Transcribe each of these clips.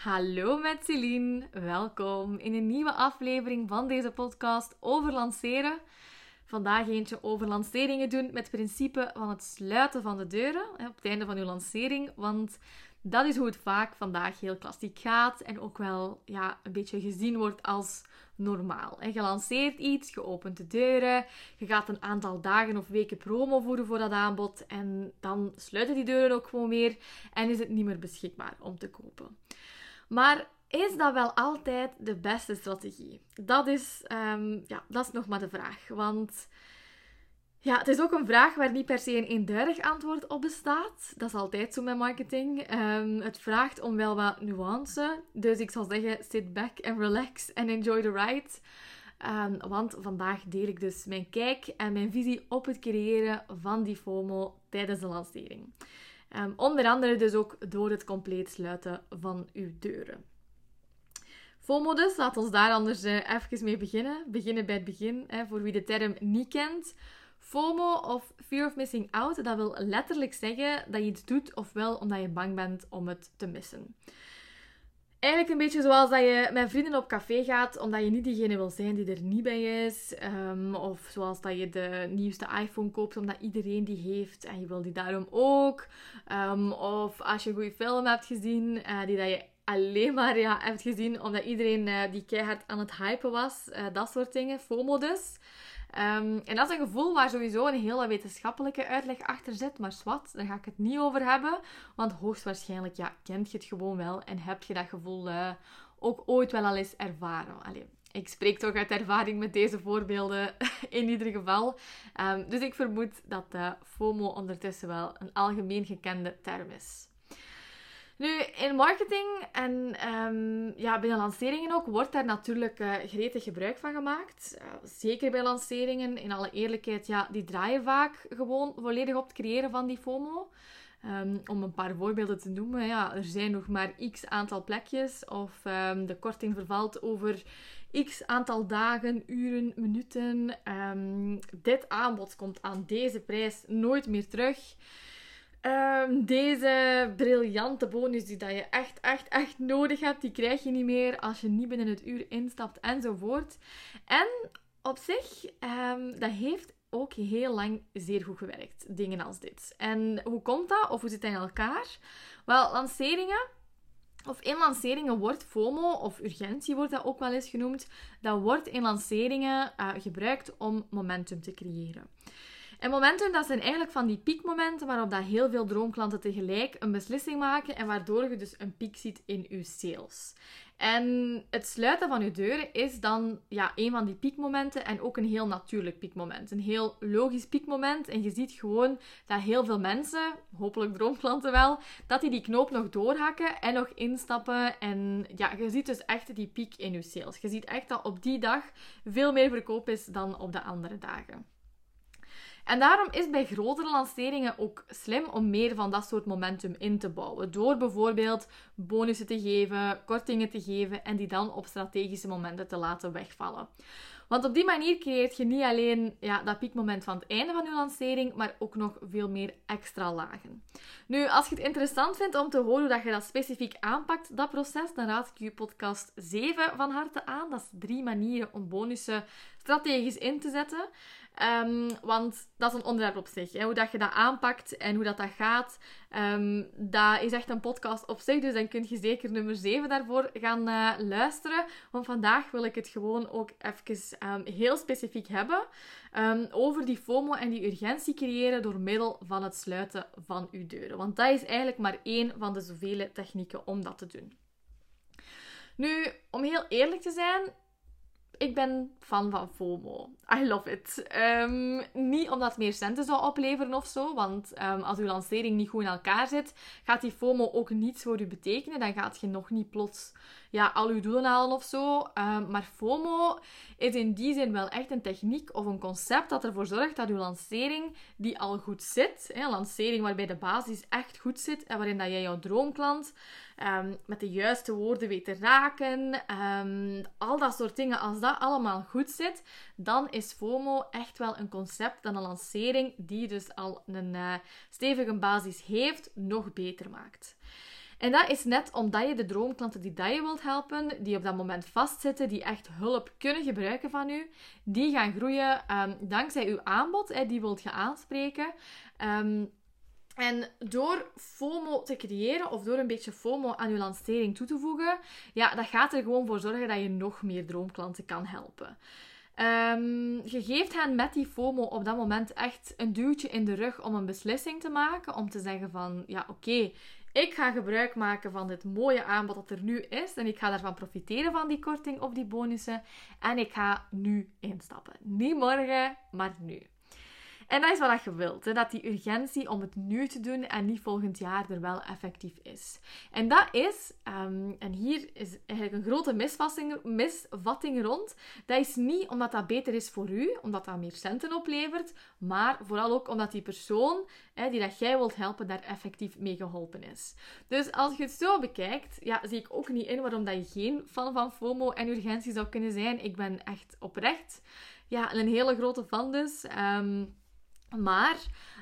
Hallo met Celine, welkom in een nieuwe aflevering van deze podcast over lanceren. Vandaag eentje over lanceringen doen met het principe van het sluiten van de deuren op het einde van uw lancering, want dat is hoe het vaak vandaag heel klassiek gaat en ook wel ja, een beetje gezien wordt als normaal. En je lanceert iets, je opent de deuren, je gaat een aantal dagen of weken promo voeren voor dat aanbod en dan sluiten die deuren ook gewoon weer en is het niet meer beschikbaar om te kopen. Maar is dat wel altijd de beste strategie? Dat is, um, ja, dat is nog maar de vraag. Want ja, het is ook een vraag waar niet per se een eenduidig antwoord op bestaat. Dat is altijd zo met marketing. Um, het vraagt om wel wat nuance. Dus ik zal zeggen, sit back and relax and enjoy the ride. Um, want vandaag deel ik dus mijn kijk en mijn visie op het creëren van die FOMO tijdens de lancering. Um, onder andere dus ook door het compleet sluiten van uw deuren. FOMO dus, laat ons daar anders uh, even mee beginnen. Beginnen bij het begin, hè, voor wie de term niet kent. FOMO of Fear of Missing Out, dat wil letterlijk zeggen dat je iets doet ofwel omdat je bang bent om het te missen. Eigenlijk een beetje zoals dat je met vrienden op café gaat, omdat je niet diegene wil zijn die er niet bij is. Um, of zoals dat je de nieuwste iPhone koopt, omdat iedereen die heeft en je wil die daarom ook. Um, of als je een goede film hebt gezien, uh, die dat je alleen maar ja, hebt gezien omdat iedereen uh, die keihard aan het hypen was. Uh, dat soort dingen, FOMO dus. Um, en dat is een gevoel waar sowieso een hele wetenschappelijke uitleg achter zit. Maar wat, daar ga ik het niet over hebben. Want hoogstwaarschijnlijk ja, kent je het gewoon wel en heb je dat gevoel uh, ook ooit wel al eens ervaren. Allee, ik spreek toch uit ervaring met deze voorbeelden in ieder geval. Um, dus ik vermoed dat uh, FOMO ondertussen wel een algemeen gekende term is. Nu, in marketing en um, ja, binnen lanceringen ook, wordt daar natuurlijk uh, gretig gebruik van gemaakt. Uh, zeker bij lanceringen, in alle eerlijkheid, ja, die draaien vaak gewoon volledig op het creëren van die FOMO. Um, om een paar voorbeelden te noemen, ja, er zijn nog maar x aantal plekjes of um, de korting vervalt over x aantal dagen, uren, minuten. dit aanbod komt aan deze prijs nooit meer terug. Um, deze briljante bonus die dat je echt, echt, echt nodig hebt, die krijg je niet meer als je niet binnen het uur instapt enzovoort. En op zich, um, dat heeft ook heel lang zeer goed gewerkt, dingen als dit. En hoe komt dat? Of hoe zit dat in elkaar? Wel, lanceringen of in lanceringen wordt FOMO, of urgentie wordt dat ook wel eens genoemd, dat wordt in lanceringen uh, gebruikt om momentum te creëren. En momentum, dat zijn eigenlijk van die piekmomenten waarop dat heel veel droomklanten tegelijk een beslissing maken en waardoor je dus een piek ziet in je sales. En het sluiten van je deuren is dan ja, een van die piekmomenten en ook een heel natuurlijk piekmoment. Een heel logisch piekmoment. En je ziet gewoon dat heel veel mensen, hopelijk droomklanten wel, dat die die knoop nog doorhakken en nog instappen. En ja, je ziet dus echt die piek in je sales. Je ziet echt dat op die dag veel meer verkoop is dan op de andere dagen. En daarom is bij grotere lanceringen ook slim om meer van dat soort momentum in te bouwen. Door bijvoorbeeld bonussen te geven, kortingen te geven en die dan op strategische momenten te laten wegvallen. Want op die manier creëert je niet alleen ja, dat piekmoment van het einde van je lancering, maar ook nog veel meer extra lagen. Nu, als je het interessant vindt om te horen hoe dat je dat specifiek aanpakt, dat proces, dan raad ik je podcast 7 van harte aan. Dat is drie manieren om bonussen strategisch in te zetten. Um, want dat is een onderwerp op zich. Hè? Hoe dat je dat aanpakt en hoe dat, dat gaat. Um, dat is echt een podcast op zich. Dus dan kun je zeker nummer 7 daarvoor gaan uh, luisteren. Want vandaag wil ik het gewoon ook even um, heel specifiek hebben. over die FOMO en die urgentie creëren door middel van het sluiten van uw deuren. Want dat is eigenlijk maar één van de zoveel technieken om dat te doen. Nu, om heel eerlijk te zijn, ik ben fan van FOMO. I love it. Um, niet omdat het meer centen zou opleveren of zo, want um, als uw lancering niet goed in elkaar zit, gaat die FOMO ook niets voor u betekenen. Dan gaat je nog niet plots ja, al uw doelen halen of zo. Um, maar FOMO is in die zin wel echt een techniek of een concept dat ervoor zorgt dat uw lancering, die al goed zit, een lancering waarbij de basis echt goed zit en waarin dat jij jouw droomklant met de juiste woorden weet te raken, al dat soort dingen, als dat allemaal goed zit, dan is FOMO echt wel een concept dat een lancering die dus al een uh, stevige basis heeft, nog beter maakt. En dat is net omdat je de droomklanten die dat je wilt helpen, die op dat moment vastzitten, die echt hulp kunnen gebruiken van u, die gaan groeien um, dankzij uw aanbod, hè, die wilt je aanspreken. Um, en door FOMO te creëren of door een beetje FOMO aan je lancering toe te voegen, ja, dat gaat er gewoon voor zorgen dat je nog meer droomklanten kan helpen. Um, je geeft hen met die FOMO op dat moment echt een duwtje in de rug om een beslissing te maken. Om te zeggen van, ja oké, ik ga gebruik maken van dit mooie aanbod dat er nu is. En ik ga daarvan profiteren van die korting of die bonussen. En ik ga nu instappen. Niet morgen, maar nu. En dat is wat je wilt. Hè? Dat die urgentie om het nu te doen en niet volgend jaar er wel effectief is. En dat is, um, en hier is eigenlijk een grote misvatting, rond. Dat is niet omdat dat beter is voor u, omdat dat meer centen oplevert, maar vooral ook omdat die persoon hè, die dat jij wilt helpen, daar effectief mee geholpen is. Dus als je het zo bekijkt, ja, zie ik ook niet in waarom dat je geen fan van FOMO en urgentie zou kunnen zijn. Ik ben echt oprecht ja, een hele grote fan dus. Um, maar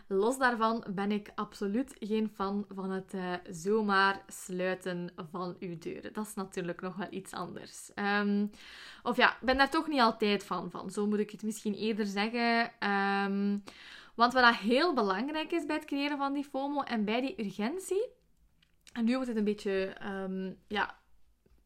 los daarvan ben ik absoluut geen fan van het uh, zomaar sluiten van uw deuren. Dat is natuurlijk nog wel iets anders. Ehm, of ja, ik ben daar toch niet altijd van van. Zo moet ik het misschien eerder zeggen. Um, want wat heel belangrijk is bij het creëren van die FOMO en bij die urgentie. En nu wordt het een beetje um, ja,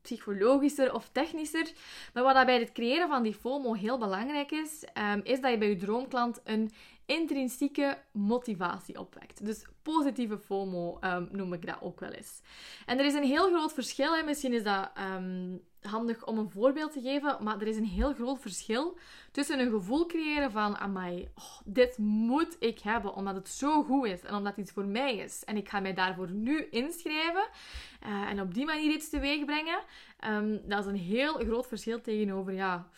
psychologischer of technischer. Maar wat bij het creëren van die FOMO heel belangrijk is, is dat je bij je droomklant een intrinsieke motivatie opwekt. Dus positieve FOMO um, noem ik dat ook wel eens. En er is een heel groot verschil. Hè. Misschien is dat um, handig om een voorbeeld te geven, maar er is een heel groot verschil tussen een gevoel creëren van, amai, oh, dit moet ik hebben omdat het zo goed is en omdat het iets voor mij is. En ik ga mij daarvoor nu inschrijven uh, en op die manier iets teweeg brengen. Um, dat is een heel groot verschil tegenover, ja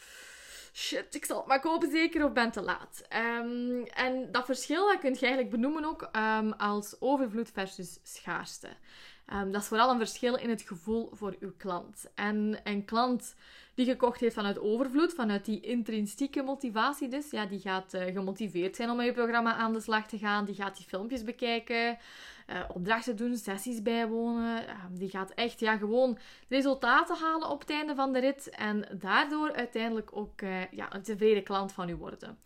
shit, ik zal het maar kopen zeker of ben te laat. Um, en dat verschil dat kun je eigenlijk benoemen ook um, als overvloed versus schaarste. Um, dat is vooral een verschil in het gevoel voor uw klant. En een klant die gekocht heeft vanuit overvloed, vanuit die intrinsieke motivatie dus, ja, die gaat uh, gemotiveerd zijn om met je programma aan de slag te gaan. Die gaat die filmpjes bekijken, uh, opdrachten doen, sessies bijwonen. Ehm, die gaat echt ja, gewoon resultaten halen op het einde van de rit. En daardoor uiteindelijk ook uh, ja, een tevreden klant van u worden.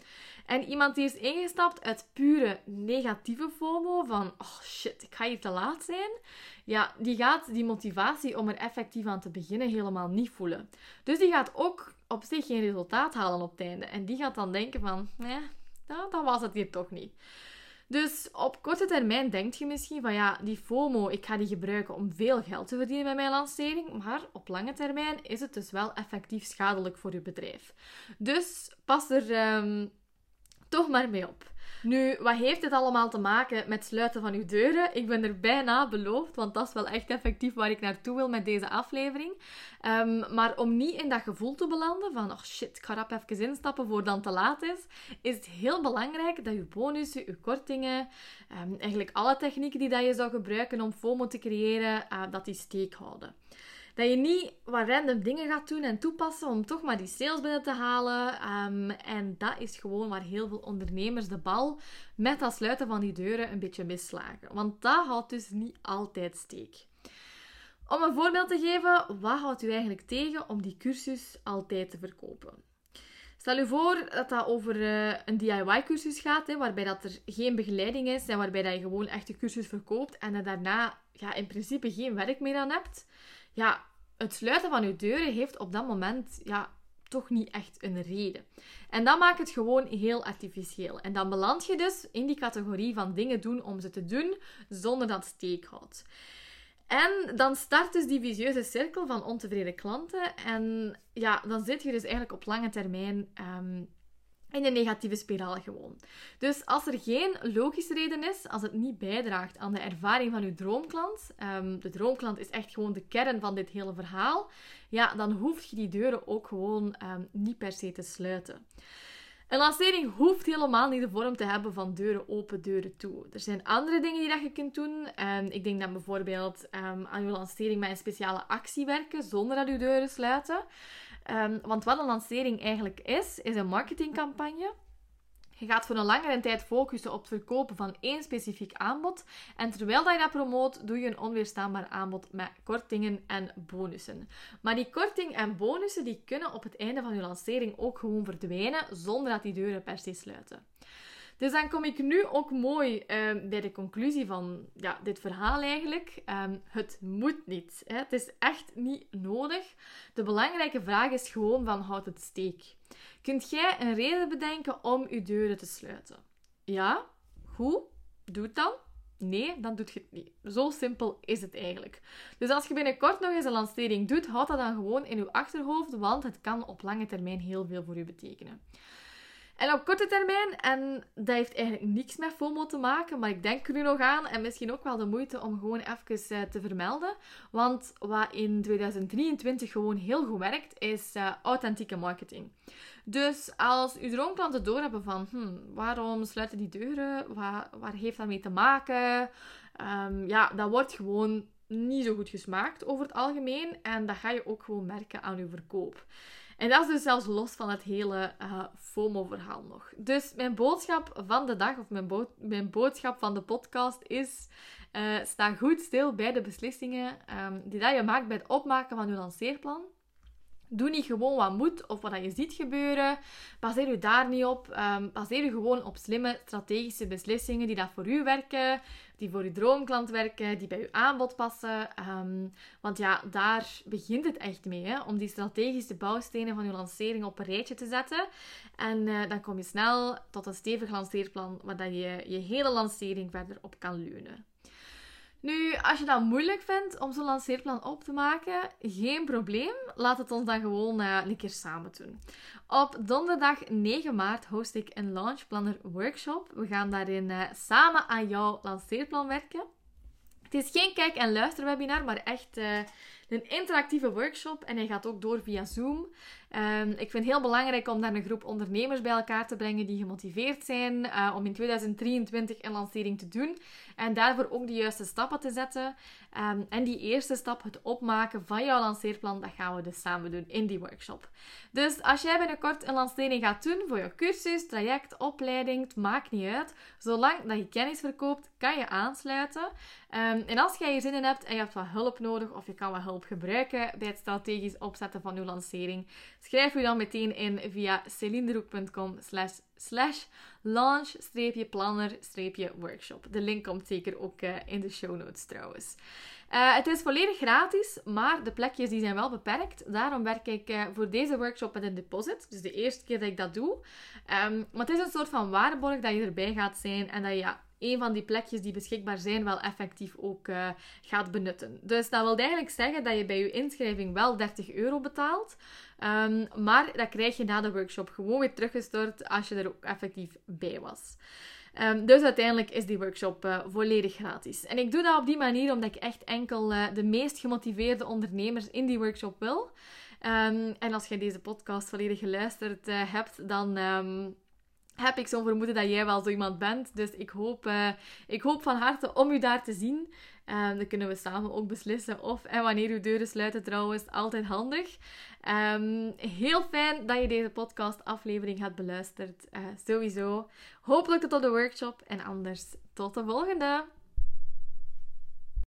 En iemand die is ingestapt uit pure negatieve FOMO, van oh shit, ik ga hier te laat zijn. Ja, die gaat die motivatie om er effectief aan te beginnen helemaal niet voelen. Dus die gaat ook op zich geen resultaat halen op het einde. En die gaat dan denken van, nee, dat was het hier toch niet. Dus op korte termijn denkt je misschien van ja, die FOMO, ik ga die gebruiken om veel geld te verdienen met mijn lancering. Maar op lange termijn is het dus wel effectief schadelijk voor je bedrijf. Dus pas er um, toch maar mee op. Nu, wat heeft dit allemaal te maken met sluiten van uw deuren? Ik ben er bijna beloofd, want dat is wel echt effectief waar ik naartoe wil met deze aflevering. Um, maar om niet in dat gevoel te belanden van, oh shit, ik ga rap even instappen voor dan te laat is, is het heel belangrijk dat je bonussen, je kortingen, um, eigenlijk alle technieken die dat je zou gebruiken om FOMO te creëren, uh, dat die steek houden. Dat je niet wat random dingen gaat doen en toepassen om toch maar die sales binnen te halen. Um, en dat is gewoon waar heel veel ondernemers de bal met dat sluiten van die deuren een beetje misslagen. Want dat houdt dus niet altijd steek. Om een voorbeeld te geven, wat houdt u eigenlijk tegen om die cursus altijd te verkopen? Stel u voor dat dat over uh, een DIY-cursus gaat, hè, waarbij dat er geen begeleiding is en waarbij dat je gewoon echt de cursus verkoopt en er daarna ja, in principe geen werk meer aan hebt. Ja, het sluiten van je deuren heeft op dat moment ja, toch niet echt een reden. En dat maakt het gewoon heel artificieel. En dan beland je dus in die categorie van dingen doen om ze te doen zonder dat steek houdt. En dan start dus die visieuze cirkel van ontevreden klanten. En ja, dan zit je dus eigenlijk op lange termijn um, in een negatieve spiraal gewoon. Dus als er geen logische reden is, als het niet bijdraagt aan de ervaring van uw droomklant, um, de droomklant is echt gewoon de kern van dit hele verhaal, ja, dan hoef je die deuren ook gewoon um, niet per se te sluiten. Een lancering hoeft helemaal niet de vorm te hebben van deuren open, deuren toe. Er zijn andere dingen die dat je kunt doen. Um, ik denk dan bijvoorbeeld aan je lancering met een speciale actie werken zonder dat je deuren sluiten. Um, want wat een lancering eigenlijk is, is een marketingcampagne Je gaat voor een langere tijd focussen op het verkopen van één specifiek aanbod. En terwijl dat je dat promoot, doe je een onweerstaanbaar aanbod met kortingen en bonussen. Maar die korting en bonussen die kunnen op het einde van je lancering ook gewoon verdwijnen, zonder dat die deuren per se sluiten. Dus dan kom ik nu ook mooi ehm, bij de conclusie van ja, dit verhaal eigenlijk. Ehm, het moet niet. Hè. Het is echt niet nodig. De belangrijke vraag is gewoon van houd het steek. Kunt jij een reden bedenken om je deuren te sluiten? Ja? Goed? Doe het dan. Nee, dan doet je het niet. Zo simpel is het eigenlijk. Dus als je binnenkort nog eens een lancering doet, houd dat dan gewoon in je achterhoofd, want het kan op lange termijn heel veel voor je betekenen. En op korte termijn, en dat heeft eigenlijk niks met FOMO te maken, maar ik denk er nu nog aan en misschien ook wel de moeite om gewoon even uh, te vermelden. Want wat in 2023 gewoon heel goed werkt, is uh, authentieke marketing. Dus als uw droomklanten doorhebben van hm, waarom sluiten die deuren, waar, heeft dat mee te maken, um, ja, dat wordt gewoon niet zo goed gesmaakt over het algemeen. En dat ga je ook gewoon merken aan uw verkoop. En dat is dus zelfs los van het hele uh, FOMO-verhaal nog. Dus mijn boodschap van de dag, of mijn, mijn boodschap van de podcast is... Uh, sta goed stil bij de beslissingen um, die dat je maakt bij het opmaken van je lanceerplan. Doe niet gewoon wat moet of wat je ziet gebeuren. Baseer je daar niet op. Um, baseer je gewoon op slimme strategische beslissingen die dat voor u werken, die voor je droomklant werken, die bij je aanbod passen. Um, want ja, daar begint het echt mee, hè, om die strategische bouwstenen van je lancering op een rijtje te zetten. En uh, dan kom je snel tot een stevig lanceerplan waar je je hele lancering verder op kan leunen. Nu, als je dat moeilijk vindt om zo'n lanceerplan op te maken, geen probleem. Laat het ons dan gewoon uh, een keer samen doen. Op donderdag 9 maart host ik een Launchplanner workshop. We gaan daarin uh, samen aan jouw lanceerplan werken. Het is geen kijk- en luisterwebinar, maar echt uh, een interactieve workshop. En hij gaat ook door via Zoom. Um, ik vind het heel belangrijk om daar een groep ondernemers bij elkaar te brengen die gemotiveerd zijn uh, om in 2023 een lancering te doen. En daarvoor ook de juiste stappen te zetten. Um, en die eerste stap, het opmaken van jouw lanceerplan, dat gaan we dus samen doen in die workshop. Dus als jij binnenkort een lancering gaat doen voor je cursus, traject, opleiding, het maakt niet uit. Zolang dat je kennis verkoopt, kan je aansluiten. Um, en als jij hier zin in hebt en je hebt wat hulp nodig of je kan wat hulp gebruiken bij het strategisch opzetten van je lancering, schrijf je dan meteen in via celinderoek.com slash launch-planner-workshop. De link komt zeker ook uh, in de show notes trouwens. Uh, het is volledig gratis, maar de plekjes die zijn wel beperkt. Daarom werk ik uh, voor deze workshop met een deposit. Dus de eerste keer dat ik dat doe. Um, maar het is een soort van waarborg dat je erbij gaat zijn en dat ja, een van die plekjes die beschikbaar zijn wel effectief ook uh, gaat benutten. Dus dat wil eigenlijk zeggen dat je bij je inschrijving wel 30 euro betaalt. Um, maar dat krijg je na de workshop gewoon weer teruggestort als je er ook effectief bij was. Um, dus uiteindelijk is die workshop uh, volledig gratis. En ik doe dat op die manier omdat ik echt enkel uh, de meest gemotiveerde ondernemers in die workshop wil. Um, en als je deze podcast volledig geluisterd hebt, dan heb ik zo'n vermoeden dat jij wel zo iemand bent. Dus ik hoop, uh, ik hoop van harte om u daar te zien. Uh, dan kunnen we samen ook beslissen of en wanneer uw deuren sluiten trouwens. Altijd handig. Um, heel fijn dat je deze podcast aflevering hebt beluisterd. Uh, sowieso. Hopelijk tot op de workshop. En anders tot de volgende.